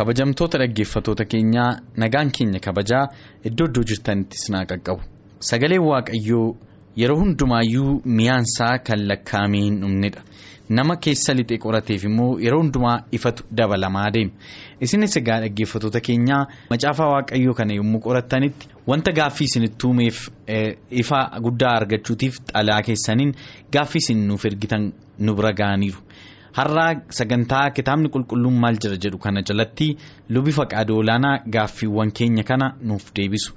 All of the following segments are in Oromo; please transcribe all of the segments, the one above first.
Kabajamtoota dhaggeeffatoota keenyaa nagaan keenya kabajaa iddoo iddoo jirtanitti sinaa qaqqabu. Sagaleen waaqayyoo yeroo hundumaayyuu mi'aansaa kan lakkaa'amee hin dhumnedha. Nama keessa lixee qorateef immoo yeroo hundumaa ifatu dabalamaa deema. Isinis egaa dhaggeeffatoota keenyaa macaafaa waaqayyoo kana yommuu qorattanitti wanta gaaffii isinitti uumeef ifa guddaa argachuutiif xalaa keessaniin gaaffii isin nuuf ergitan nu bira ga'aniiru. Har'aa sagantaa kitaabni qulqulluun maal jira jedhu kana jalatti lubi faqaadoo olaanaa gaaffiiwwan keenya kana nuuf deebisu.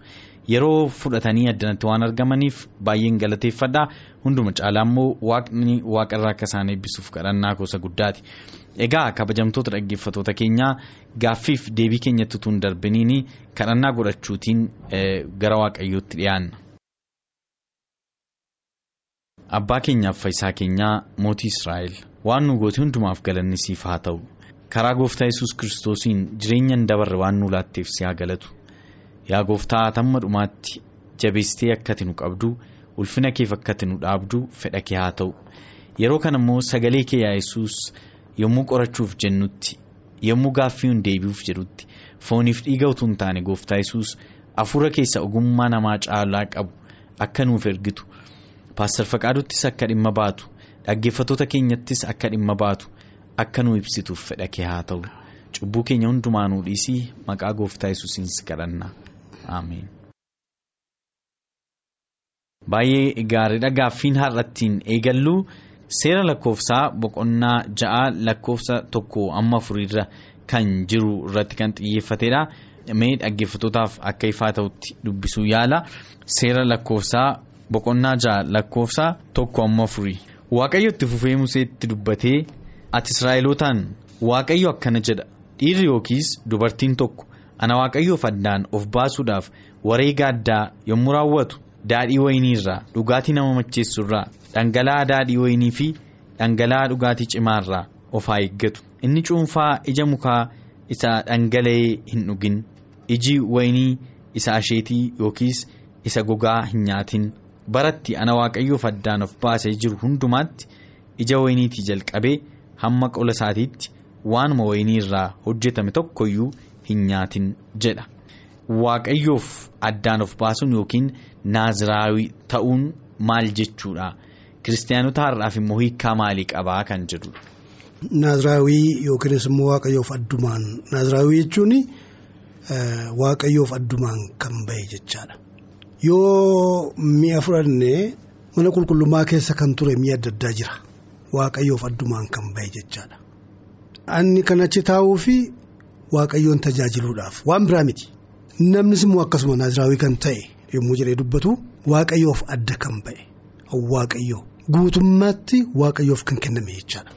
Yeroo fudhatanii addanatti waan argamaniif baay'een galateeffadha. Hunduma caalaa immoo waaqni waaqarraa akka isaan eebbisuuf kadhannaa gosa guddaati. Egaa kabajamtoota dhaggeeffatoota keenyaa gaaffiif deebii keenyatti hin darbiniin kadhannaa godhachuutiin gara waaqayyootti dhiyaanna. Abbaa keenyaaf fayyisaa keenyaa mootii Israa'el. Waan nu goote hundumaaf galanni siif haa ta'u. Karaa gooftaa yesus kiristoosiin jireenya hin dabarre waan nu laatteef si haa galatu. Yaa gooftaa hamma dhumaatti jabeessitee akkati nu qabdu ulfina keef akkati nu dhaabdu fedha kee haa ta'u. Yeroo kana immoo sagalee kee yaa yesus yommuu qorachuuf jennutti yommuu gaaffii hin deebi'uuf jedhutti fooniif dhiiga utuu hin taane gooftaa yesus hafuura keessa ogummaa namaa caalaa qabu akka nuuf ergitu. Paastar Faqaaduttis akka dhimma baatu dhaggeeffatoota keenyattis akka dhimma baatu akka nu ibsituuf fedha kee haa ta'u cubbuu keenya hundumaa nuu dhiisii maqaa gooftaa yesuusiin si kadhanna ameen. Baay'ee gaariidha gaaffiin har'attiin eegallu seera lakkoofsaa boqonnaa ja'a lakkoofsa tokko amma afurirra kan jiru irratti kan xiyyeeffatedha. Mee dhaggeeffatootaaf akka ifaa ta'utti dubbisuu yaala seera lakkoofsaa. Boqonnaa ja'a lakkoofsa tokko amma afurii waaqayyo itti fufee museetti dubbatee ati israa'elootaan waaqayyo akkana jedha. Dhiirri yookiis dubartiin tokko ana waaqayyoof addaan of baasuudhaaf wareega addaa yommuu raawwatu daadhii wayinii irraa dhugaatii nama macheessu irraa dhangala'aa daadhii wayinii fi dhangala'aa dhugaatii cimaa irraa of haa eeggatu. Inni cuunfaa ija mukaa isa dhangala'ee hin dhugin. Iji wayinii isa asheetii yookiis isa gogaa hin nyaatin. Baratti ana waaqayyoof addaan of baasee jiru hundumaatti ija wayiniitii jalqabee hamma qola isaatiitti waanuma wayinii irraa hojjetame tokkoyyuu hin nyaatin jedha waaqayyoof addaan of baasuun yookiin naaziraawii ta'uun maal jechuudha kiristaanota har'aaf immoo hiikaa maalii qabaa kan jedhudha. Naaziraawii yookiinis immoo waaqayyoof addumaan naaziraawii jechuun waaqayyoof addumaan kan bahe jechaadha. Yoo mi'a fudhannee mana qulqullummaa keessa kan ture mi'a adda addaa jira. Waaqayyoof addumaan kan bahe jechaadha. Anni kan achi taa'uu fi waaqayyoon tajaajiluudhaaf. Waan biraa miti. Namnis immoo akkasuma naaziraawii kan ta'e yommuu jedhee dubbatu waaqayyoof adda kan bahe waaqayyoo. Guutummaatti waaqayyoof kan kenname jechaadha.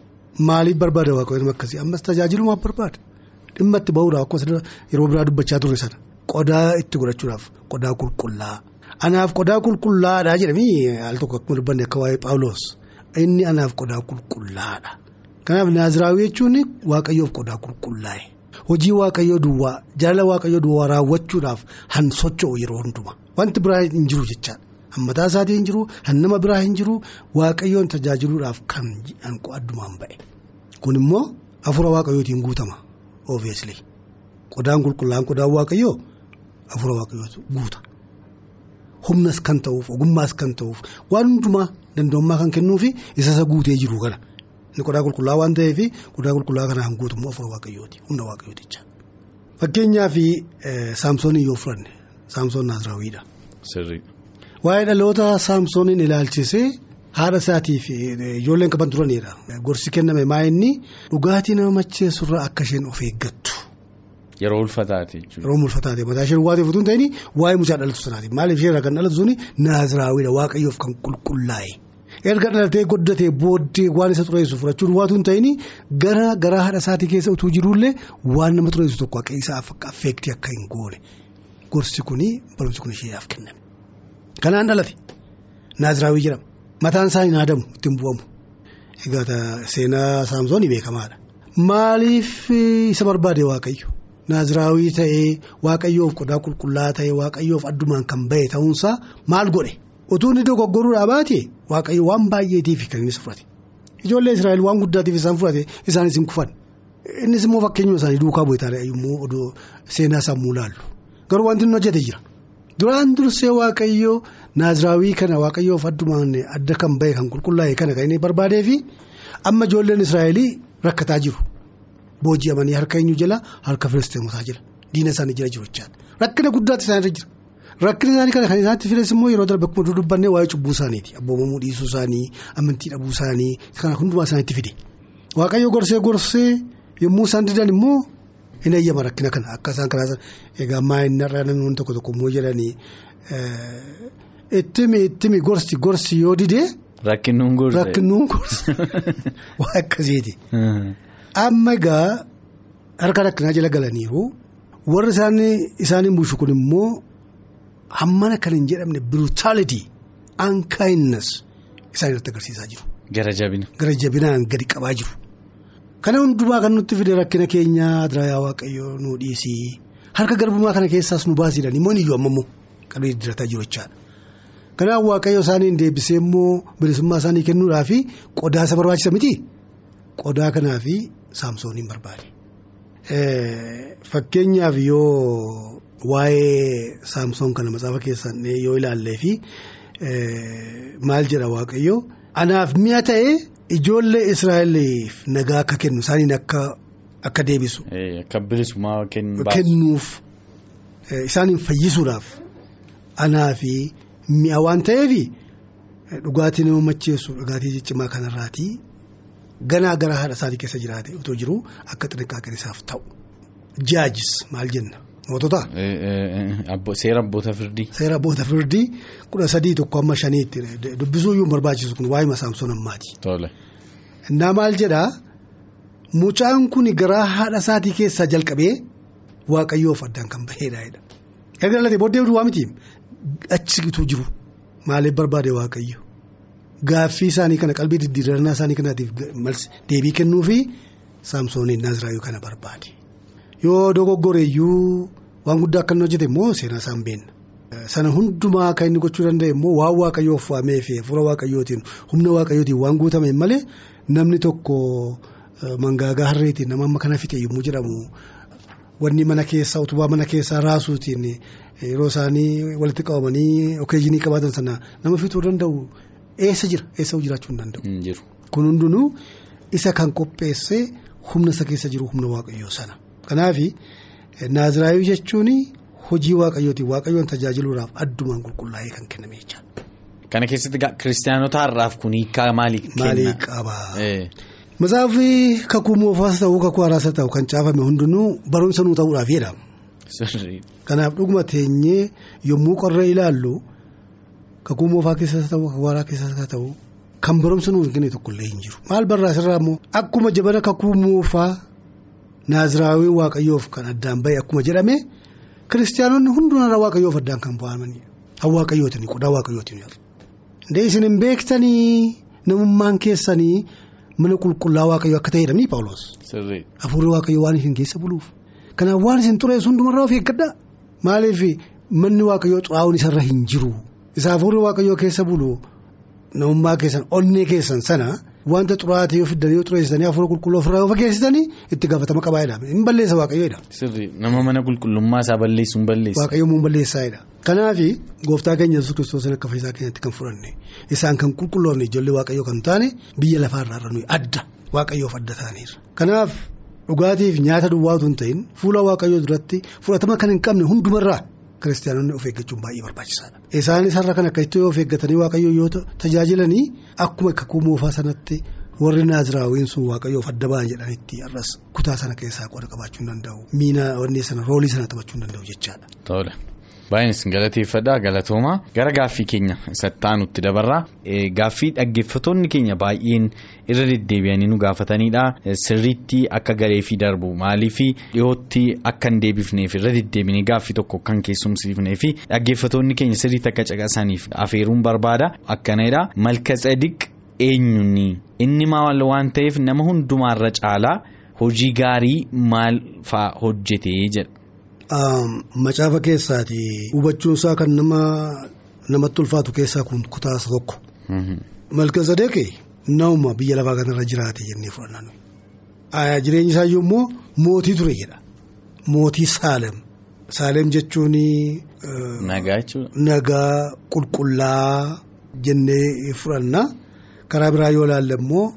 Maaliif barbaada waaqayyoon akkasii? Ammas tajaajilumaaf barbaada. Dhimma itti bahuudhaaf akkasumas yeroo biraa dubbachaa turre sana qodaa itti godhachuudhaaf qodaa qulqullaa. Anaaf qodaa qulqullaadhaa jedhamii al tokko akkuma dubbanne akka waa'ee Paawuloos inni anaaf qodaa qulqullaadha. Kanaaf naaziraawii jechuun waaqayyoof qodaa qulqullaa'e hojii waaqayyoo duwwaa jaalala waaqayyoo duwwaa raawwachuudhaaf han socho'u yeroo hundumaa wanti biraa hin jiru jechaadha. Hammataa isaatii hin jiru han nama biraa hin jiru waaqayyoon tajaajiluudhaaf kan addumaan ba'e. Kun immoo hafuura waaqayyootiin guutama obviously qodaan qulqullaa'an qodaan waaqayyoo hafuura waaqayyootu guuta. Humnas kan ta'uuf ogummaas kan ta'uuf waan hundumaa danda'ummaa kan kennuufi isa isa guutee jiru kana inni qodaa qulqullaa waan ta'eef qodaa qulqullaa kanaan guutummaa hafuura waaqayyooti humna waaqayyooticha. Fakkeenyaaf saamsoonii yoo fudhanne saamsoon naaziraawiidha. Waa'ee dhaloota saamsooniin ilaalchisee haadha isaatii fi ijoolleen qaban turanidha. Gorsi kenname maa inni dhugaatii nama macheessurraa akka isheen of eeggattu Yeroo ulfataati. Yeroo ulfataati mataa ishee waateef utuu hin ta'in waa'ee mucaa dhalatu sanaati maaliif ishee irraa kan dhalatu suni naaziraawidha waaqayyoof kan qulqullaa'e. Erga dhalatee goddatee booddee waan isa xureessu fudhachuun waatu hin ta'in gara garaa haadha isaatii keessa utuu jirullee waan nama xureessu tokko akka isaaf affeektii akka hin goone gorsi kuni barumsi kun isheedhaaf kenname. Kanaan dhalate naaziraawii jedhama mataan isaa hin haadamu ittiin bu'amu egaa seenaa saamsoonii beekamaadha. Maaliif isa barbaade waaqayyo naaziraawii ta'ee waaqayyoof qodaa qulqullaa ta'ee waaqayyoof addumaan kan bahe ta'uunsaa maal godhe. utuu inni dogoggoruudhaa baate waaqayyo waan baay'eetiif kan inni fudhate ijoollee israa'el waan guddaatiif isaan fudhate isaanis hin kufan. Innis immoo fakkeenyuma isaanii duukaa bu'ee immoo odoo seenaa sammuu laallu. Garuu wanti inni hojjete jira. Duraan dursee waaqayyo naaziraawii kana waaqayyoof addumaan adda kan bahe kan qulqullaa'e kana kan inni barbaadee fi amma ijoolleen israa'elii rakkataa jiru booji'amanii harka eenyu jala harka filisteemotaa jira diina isaanii jira jiru jechaadha. Rakkina guddaatti isaanirra jira. Rakkina isaanii kana kan isaatti fides immoo yeroo darbe akkuma dubbannee waa'ee cubbuu isaaniiti. Abboomamuu dhiisuu isaanii amantii dhabuu isaanii kana hundumaa isaaniitti fide. Waaqayyo gorsee gorsee yommuu isaan didan immoo hin eeyyama rakkina kana. Akka isaan karaa egaa maayinarraa namoonni tokko tokko immoo jedhanii ittimi ittimi gorsi gorsi yoo didee. Rakkinuun gorsa Rakkinuun gorsa waa akkasiiti. Amma egaa harka rakkinaa jala galaniiru warri isaanii bushu kun immoo. hammana kan hin jedhamne brutality unkindness isaan irratti agarsiisaa jiru. Gara jabina. Gara jabinaan gadi qabaa jiru. Kana hundumaa kan nutti fide rakkina keenyaa diraayaa waaqayyoo nu dhiisii harka garbummaa kana keessaas nu baasiidhaan immoo iyyuu amma immoo qalbii didirataa jiru jechaadha. Kanaaf waaqayyo isaaniin deebisee immoo bilisummaa isaanii kennuudhaaf qodaa isa barbaachisa miti qodaa kanaaf saamsooniin barbaade. Fakkeenyaaf yoo. Waa'ee saamsoon kana matsaafa keessan yoo ilaallee fi maal jedha waaqayyo anaaf mi'a ta'e ijoollee israa'eliif nagaa akka kennu isaaniin akka akka deebisu. Akka bilisummaa kennuuf isaaniin fayyisuudhaaf anaaf mi'a waan ta'eef dhugaatii nama macheessu dhugaatii ciccimaa kanarraatii ganaa gara haadha isaatii keessa jiraate otoo jiru akka xixiqqaaqan isaaf ta'u jaajis maal jenna. Mootota. Seera abboota firdii. Seera abboota firdii kudha sadii tokko amma shaniitti dubbisuu iyyuu barbaachisu kun waa'ee saamsoon ammaati. Tole. Innaa maal jedhaa mucaan kun garaa haadha isaatii keessaa jalqabee waaqayyoof addaan kan baheedha. Erga dhalatee booddee waa miti achitu jiru maaliif barbaade waaqayyo gaaffii isaanii kana qalbii diddiirannaa isaanii kanaatiif deebii kennuu fi saamsooniin naaziraayuu kana barbaade. Yoo dogoggoreeyyuu waan guddaa akka inni hojjete immoo seenaa isaan beenna. Sana hundumaa kan inni gochuu danda'e immoo waan waaqayyoof waamee fi hafuura waaqayyootiin humna waaqayyootiin waan guutame malee namni tokko mangaagaa harreetiin nama amma kana fixe yommuu jedhamu wanni mana keessaa utubaa mana keessaa raasuutiin yeroo isaanii walitti qabamanii okeejinii qabaatan sana nama fixuu danda'u eessa jira eessa jiraachuu hin danda'u. Kun hundinuu isa kan qopheesse humna isa keessa jiru humna waaqayyoo sana. Kanaaf naaziraayuu jechuun hojii waaqayyootiin waaqayyoon tajaajiluudhaaf addumaan qulqullaa'ee kan kenname jechaadha. Kana keessatti kiristaanota har'aaf kun hiikaa maalii kenna? Maalii qaba? Matsaafi kakuu moofaas ta'uu kakuu haaraas ta'u kan caafame hundinuu barumsa nuu ta'uudhaaf jedhama. Kanaaf dhuguma teenyee yommuu qorree ilaallu kakuu moofaa keessas ta'u kakuu haaraa keessas ta'u kan barumsa nuu hin tokkollee hin jiru. Maal barraasirraa immoo akkuma jabana kakuu moofaa. Naaziraawii waaqayyoof kan addaan bahe akkuma jedhame kiristaanonni hundumarraa waaqayyoof addaan kan bu'amanidha. Kan waaqayyootiin qodaa waaqayyootiin yaadu. Ndee isin hin beektanii namummaan keessanii mana qulqullaa waaqayyoo akka ta'edha ni Paawuloos. Hafuurri waaqayyoo waan isin keessa buluuf. Kanaaf waan isin xureessu hundumarraa of eeggadhaa. Maaliif manni waaqayyoo xuraa'uun isarra hin jiru. Isa hafuurri waaqayyoo keessa bulu namummaa keessan onnee keessan sana. Wanta xuraatee yoo fiddan yoo xureessitanii hafuura qulqulluu ofirraa yoo fageessitanii itti gaafatama qabaayedha. Hin balleessa waaqayyoodha. Sirri nama mana qulqullummaa isaa balleessu hin balleessa. Waaqayyoon mun balleessaayedha. Kanaaf gooftaa keenya yesus kiristoos akka fayyisaa keenyatti kan fudhanne isaan kan qulqulloofne ijoollee waaqayyoo kan taane biyya lafaarraa nuyi adda waaqayyoof adda ta'aniirra. Kanaaf dhugaatiif nyaata duwwaatu hin ta'in fuula waaqayyoo duratti fudhatama kan hin qabne hundumarraa. Kiristaanonni of eeggachuun baay'ee barbaachisaadha. Isaanis har'a kan akka itti of eeggatanii waaqayyoo yoo tajaajilanii akkuma kakuu moofaa sanatti warri naaziraawiin sun waaqayyoof adda ba'an jedhanitti har'as kutaa sana keessaa qooda qabaachuu danda'u miina wanni sana roolii sana taphachuu danda'u jechaadha. Tola. Baay'een isin galateeffadha galatoomaa gara gaaffii keenya isatti aanutti dabarraa gaaffii dhaggeeffattoonni keenya baay'een irra deddeebi'anii nu gaafatanidha sirriitti akka galee fi darbu maaliif dhiyootti akka hin deebifneef irra deddeebinee gaaffii tokko kan keessumsiifnee fi dhaggeeffattoonni keenya sirriitti akka caqasaniif afeeruun barbaada akkanadha malka tsadiq eenyuuni inni maal waan ta'eef nama hundumaarra caalaa hojii gaarii maal fa'aa hojjetee jedha. Macaafa keessaati hubachuunsaa kan nama namatti ulfaatu keessaa kun kutaa tokko. Malkazadeeqi nama biyya lafaa kanarra jiraate jennee fudhanna. Jireenyi isaa immoo mootii ture jedha. Mootii Saalem. Saalem jechuun. Nagaa jechuudha. Nagaa qulqullaa jennee fudhanna. Karaa biraa yoo ilaalle immoo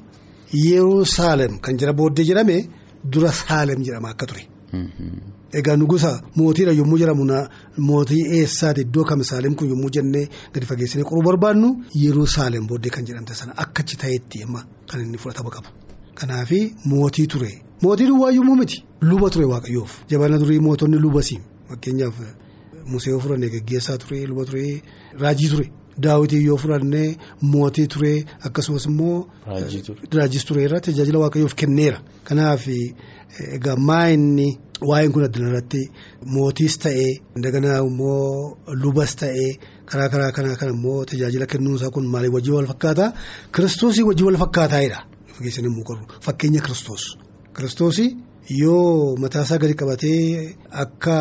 yeroo Saalem kan jira booddee jedhame dura Saalem jedhama akka ture. Egaa nugusa mootiidha yommuu jedhamu mootii eessaati iddoo kam Saalem kun yommuu jennee gadi fageessinee qoruu barbaannu yeroo Saalem booddee kan jedhamte sana akkachi ta'etti amma kan inni fudhatama qaba. Kanaaf mootii ture mootii duwwaa yommuu miti luba ture waaqayyoof jabana durii mootonni lubasiin fakkeenyaaf Musee yoo fudhannee geggeessaa ture luba ture raajii ture. Daawwitii yoo fudhannee mootii ture akkasumas immoo. Raajii ture irra tajaajila waaqayyoof kenneera. Kanaaf egaa maayinni waa'een kun addana irratti mootiis ta'ee daganaa immoo lubas ta'ee karaa karaa kanaa kan immoo tajaajila kennuunsaa kun maaliif wajjin wal fakkaataa kiristoosii wajjin wal qorru fakkeenya kiristoos. Kiristoosii yoo mataasaa gadi qabatee akka.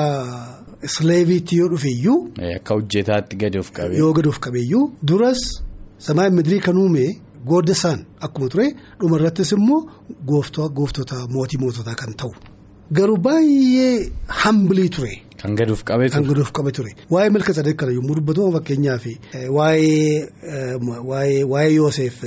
Sileeviitti yoo dhufe iyyuu. Akka hojjetaatti gadi of qabee. Yoo gadi of qabee iyyuu duras samaa midirii kan uume goodda isaan akkuma ture dhuma irrattis immoo gooftota mootii moototaa kan ta'u. Garuu baay'ee hambilii ture. Kan gadi of qabee ture. Kan gadi of qabee ture. Waa'ee malka sadee kana yommuu dubbatu fakkeenyaaf waa'ee waa'ee Yoosef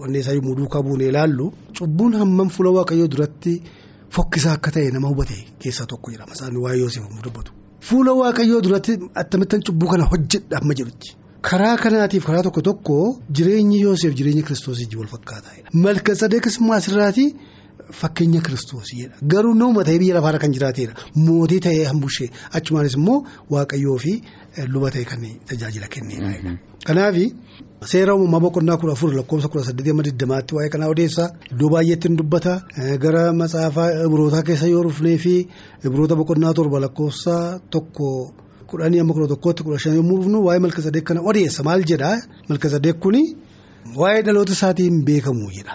wanni isaa yommuu duukaa buunee ilaallu cubbuun hammam fuula waaqayyoo duratti. Fokkisaa akka ta'e nama hubate keessaa tokko jedhama isaan waa'ee Yoosef yommuu dubbatu. Fuula waaqayyoo duratti attamittan cubbuu kana hojjedha amma jedhutti. Karaa kanaatiif karaa tokko tokko jireenyi Yoosef jireenya kiristoosii wal fakkaataadha. Malka sadeekas immoo asirraati fakkeenya kiristoosidha. Garuu nama ta'ee biyya lafaarra kan jiraateedha. Mootii ta'ee hambushee achumaanis immoo waaqayyoo fi luba ta'e kan tajaajila kenneedha. Kanaaf seera uumamaa boqonnaa kudha afur lakkoofsa kudha saddeetii amma digdamaatti waa'ee kanaa odeessaa iddoo baay'eetti ni dubbata gara matsaafaa ibrootaa keessa yoo dhufnee fi ibroota boqonnaa torba lakkoofsa tokko kudhanii amma kudha tokkootti kudha shan yommuu dhufnu waa'ee malka sadeek kana odeessa maal jedhaa malka sadeek kuni waa'ee dhaloota isaatiin beekamu jedha.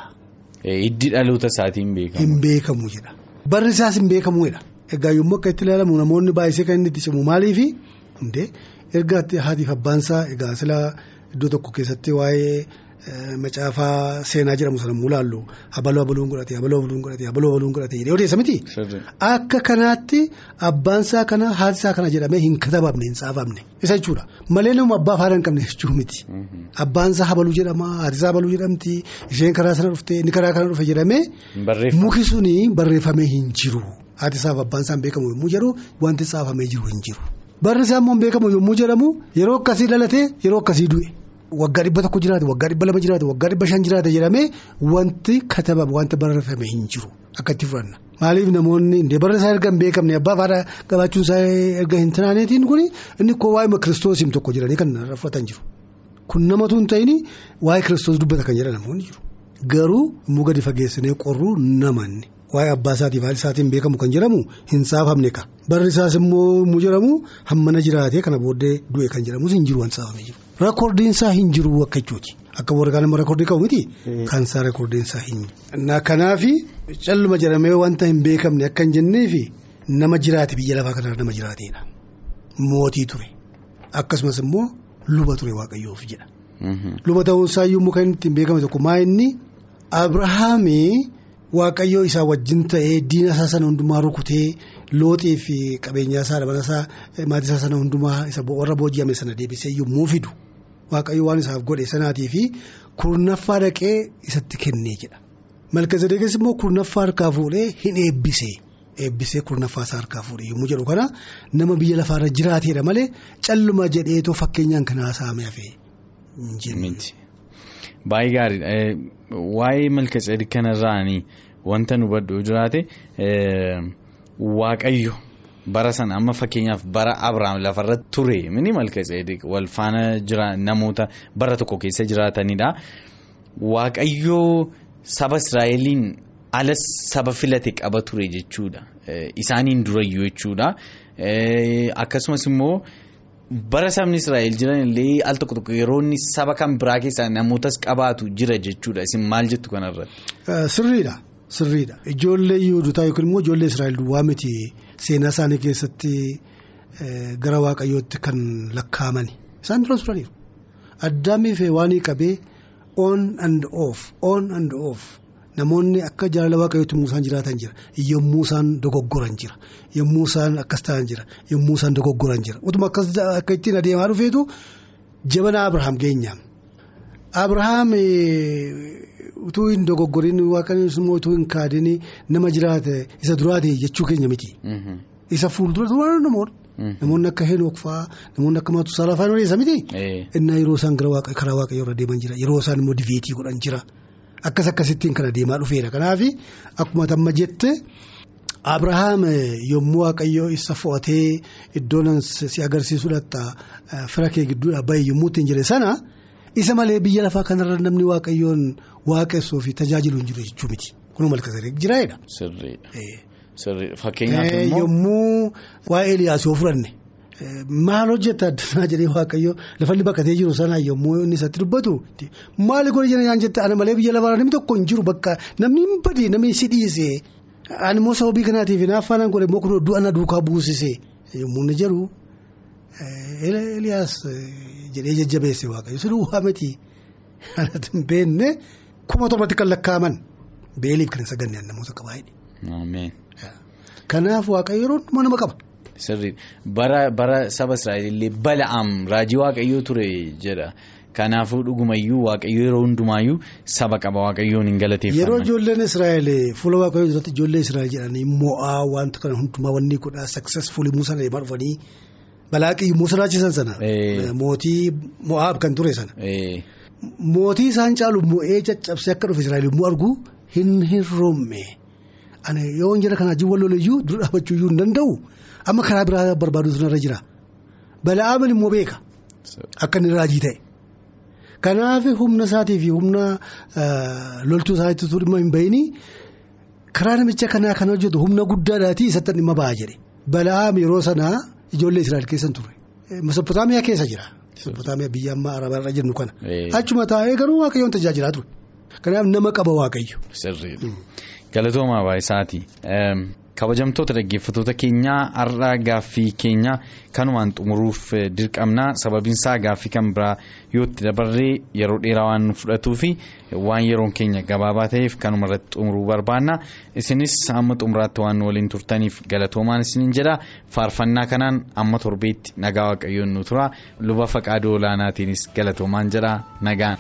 Hiddi dhaloota isaatiin beekamu. Hin beekamu jedha. Barri isaas hin beekamuudha. Egaa yommuu akka itti ilaalamu namoonni baay'isee kan inni itti cimu maaliifi hundee erga haatiif abbaansaa egaa silaa iddoo tokko keessatti waa'ee macaafaa seenaa jedhamu sana yommuu ilaallu habaloo habaluun godhate habaloo habaluun godhate habaloo habaluun godhate jedhee odeessa miti. Akka kanaatti abbaansaa kana haatisaa kana jedhamee hin katabamne hin tsaafamne isa jechuudha malee nama abbaa faana hin qabne jechuu miti. Abbaansaa habaluu jedhama haatisaa habaluu jedhamti isheen karaa sana dhufte inni karaa kana dhufe jedhamee. Muki suni barreeffamee hin jiru haatisaaf abbaansaa beekamu yommuu jedhu wanti tsaafamee jiru hin jiru. Barri isaa immoo beekamu yommuu jedhamu yeroo akkasii dhalatee yeroo akkasii du'e. Waggaa dhibba tokko jiraate waggaa dhibba lama jiraate waggaa dhibba shan jiraate jedhamee wanti katabame wanti barreeffame hin jiru akka itti fudhanna. Maaliif namoonni indee barri isaa erga hin beekamne abbaa faadhaa qabaachuun isaa erga hin tanaaneetiin kun inni koo waa'ee kiristoosiin tokko jedhanii kan fudhatan jiru. Kun namatu hin ta'in waa'ee kiristoos dubbata kan jedhan namoonni jiru. Garuu immoo gadi fageessinee qorruu namanni. Waa'ee abbaa isaatiif haadha isaatiin beekamu kan jedhamu hin tsaafamne ka. Barri isaas immoo jedhamu hammana jiraatee kana booddee du'e kan jedhamus hin jiru waan tsaafamee jiru. Reekoordiin isaa hin jiru akka jechuuti. Akka immoo reekoordii qabu miti. Kan isaa reekoordiin isaa hin jiru. Kanaaf calluma jedhamee wanta hin beekamne akka hin jenneef nama jiraate biyya lafaa kanarra nama jiraateedha. Mootii ture. Akkasumas immoo luba ture waaqayyoof jedha. Luba ta'uun isaa iyyuu kan ittiin beekame tokko maa inni Abrahaamii. Waaqayyoo isaa wajjin ta'ee diina isaa sana hundumaa rukutee looxii fi qabeenyaa isaa dabala isaa maatii isaa sana hundumaa isa warra booji'ame sana deebisee yommuu fidu waaqayyo waan isaaf godhe sanaatii fi kurnaffaa dhaqee isatti kennee jedha. Malkazadeeqis immoo kurnaffaa harkaa fuudhee hin eebbisee eebbisee kurnaffaa isaa harkaa fuudhee yommuu jedhu kana nama biyya lafaarra jiraateedha malee calluma jedheetoo fakkeenyaan kan haasa'ame hafee Baay'ee gaariidha. Waa'ee malka tseedii kanarraanii wanta nu baddu jiraate waaqayyo bara sana amma fakkeenyaaf bara Abiraam lafarratti ture mini malka tseedii wal faana jira namoota bara tokko keessa jiraatanidha. Waaqayyo saba Israa'eliin ala saba filate qaba ture jechuudha. Isaaniin durayyuu jechuudha. Akkasumas immoo. bara sabni Israa'el jiran illee al tokko tokko yeroo inni saba kan biraa keessaa namootas qabaatu jira jechuudha isin maal jettu kanarratti. Sirriidha sirriidha. Ijoollee yuudotaa yookiin immoo ijoollee Israa'el duwwaa miti seenaa isaanii keessatti gara waaqayyootti kan lakkaa'amani isaan duras turaniiru. Addaamiif waanii qabee on and off on and off. Namoonni akka jaalala waaqayyootti yommuu isaan jiraatan jira. Yommuu isaan dogoggoran jira. Yommuu isaan akkas ta'an jira. Yommuu isaan dogoggoran jira. Utuma akkas akka ittiin adeemaa dhufeetu jabana Abirahaam geenya Abirahaam utuu hin dogoggorin waaqayyoon immoo utuu hin kaadin nama jiraate isa duraate jechuu keenya miti isa fuuldura turaan namoonni. Namoonni akka Henook fa'aa namoonni akka Maatusaalaa fa'aa isa miti. Innaa yeroo isaan karaa waaqayyoo irra deeman jira yeroo isaan immoo diveetii godhan jira. Akkas akkasittiin kan adeemaa dhufeera kanaaf akkuma tamma jette Abrahaam yommuu waaqayyoo isa fo'atee iddoon si agarsiisuudhaatti fira kee gidduudhaa bahe yommuu ittiin jedhe sana isa malee biyya lafaa kanarra namni waaqayyoon waaqessuu fi tajaajilu hin jiru jechuu miti kunuu malka sadii jiraayedha. Sirriidha. Fakkeenyaaf immoo. Yommuu waa'ee Eliyaas yoo fudhanne. Maal hojjeta addunyaa jedhee waaqayyo lafa inni bakkatee jiru sana yommuu inni isatti dubbatu maali jedhanii naan jette ana malee biyya lafaa namni tokko hin jiru bakka namni hin badee namni si dhiise ani immoo sababii kanaatiif naaffaanaan godhe immoo kun du'a na duukaa buusise yommuu inni jedhu Eliyaas jedhee jajjabeesse waaqayyo si duwwaa miti anatti hin beekne kuma torbatti kan lakkaa'aman beeliif kan hin saganne namoota qabaayidha. Kanaaf waaqayyo yeroo nama qaba. Sirriidha. Bara bara saba Israa'el illee bala'aam raajii waaqayyoo ture jedha. Kanaafuu dhugumayyuu waaqayyoo yeroo hundumaayyuu saba qaba waaqayyoon hin galateeffaman. Yeroo ijoolleen Israa'el fuula waaqayyoo duratti ijoollee Israa'el jedhanii mo'aa wanta kana hundumaa wanni godhaa successful Musa deemaa dhufanii balaaqii Musa raachisan sana. Mootii mo'aab kan ture sana. Mootii isaan caalu mo'ee caccabsee akka dhufe Israa'el yommuu argu hin hirroomme. Ani yoo jira kanaa jiru walloleeyyuu dura dhaabachuu iyyuu hin danda'u. Amma karaa biraa barbaaduutu narra jira. Bala'aamin immoo beeka. Akka inni raajii ta'e. Kanaaf humna isaatii fi humna loltuu isaatti dhimma hin bahini karaa namicha kanaa kan hojjetu humna guddaadhaati isatti dhimma ba'a jedhe. Bala'aam yeroo sanaa ijoollee Israa'el keessa ture. Mesopotaamiyaa keessa jira. Mesopotaamiyaa biyya amma arabaarra jennu kana. Achuma taa'ee garuu waaqayyoon tajaajilaa ture. Kanaaf nama qaba waaqayyo. Galatoomaa baay'isaati. Kabajamtoota dhaggeeffattoota keenyaa har'aa gaaffii keenya kanumaan xumuruuf dirqamna sababiinsaa gaaffii kan biraa yoo itti dabarree yeroo dheeraa waan fudhatuu fi waan yeroon keenya gabaabaa ta'eef kanuma irratti xumuruu barbaanna. Isinis amma xumuraatti waan waliin turtaniif galatoomaan isiniin jedha. Faarfannaa kanaan amma torbeetti nagaa waaqayyoon nu tura. Luba faqaadoo olaanaatiinis galatoomaan jedha nagaan.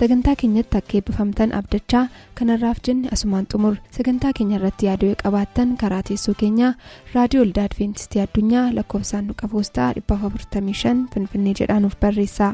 Sagantaa keenyatti akka eebbifamtan abdachaa kanarraaf jenne asumaan xumur sagantaa keenya irratti yaaduu qabaattan karaa teessoo keenyaa raadiyoo waldaa adventistii addunyaa lakkoofsaanduqa poostaa 455 finfinnee jedhaanuf barreessa.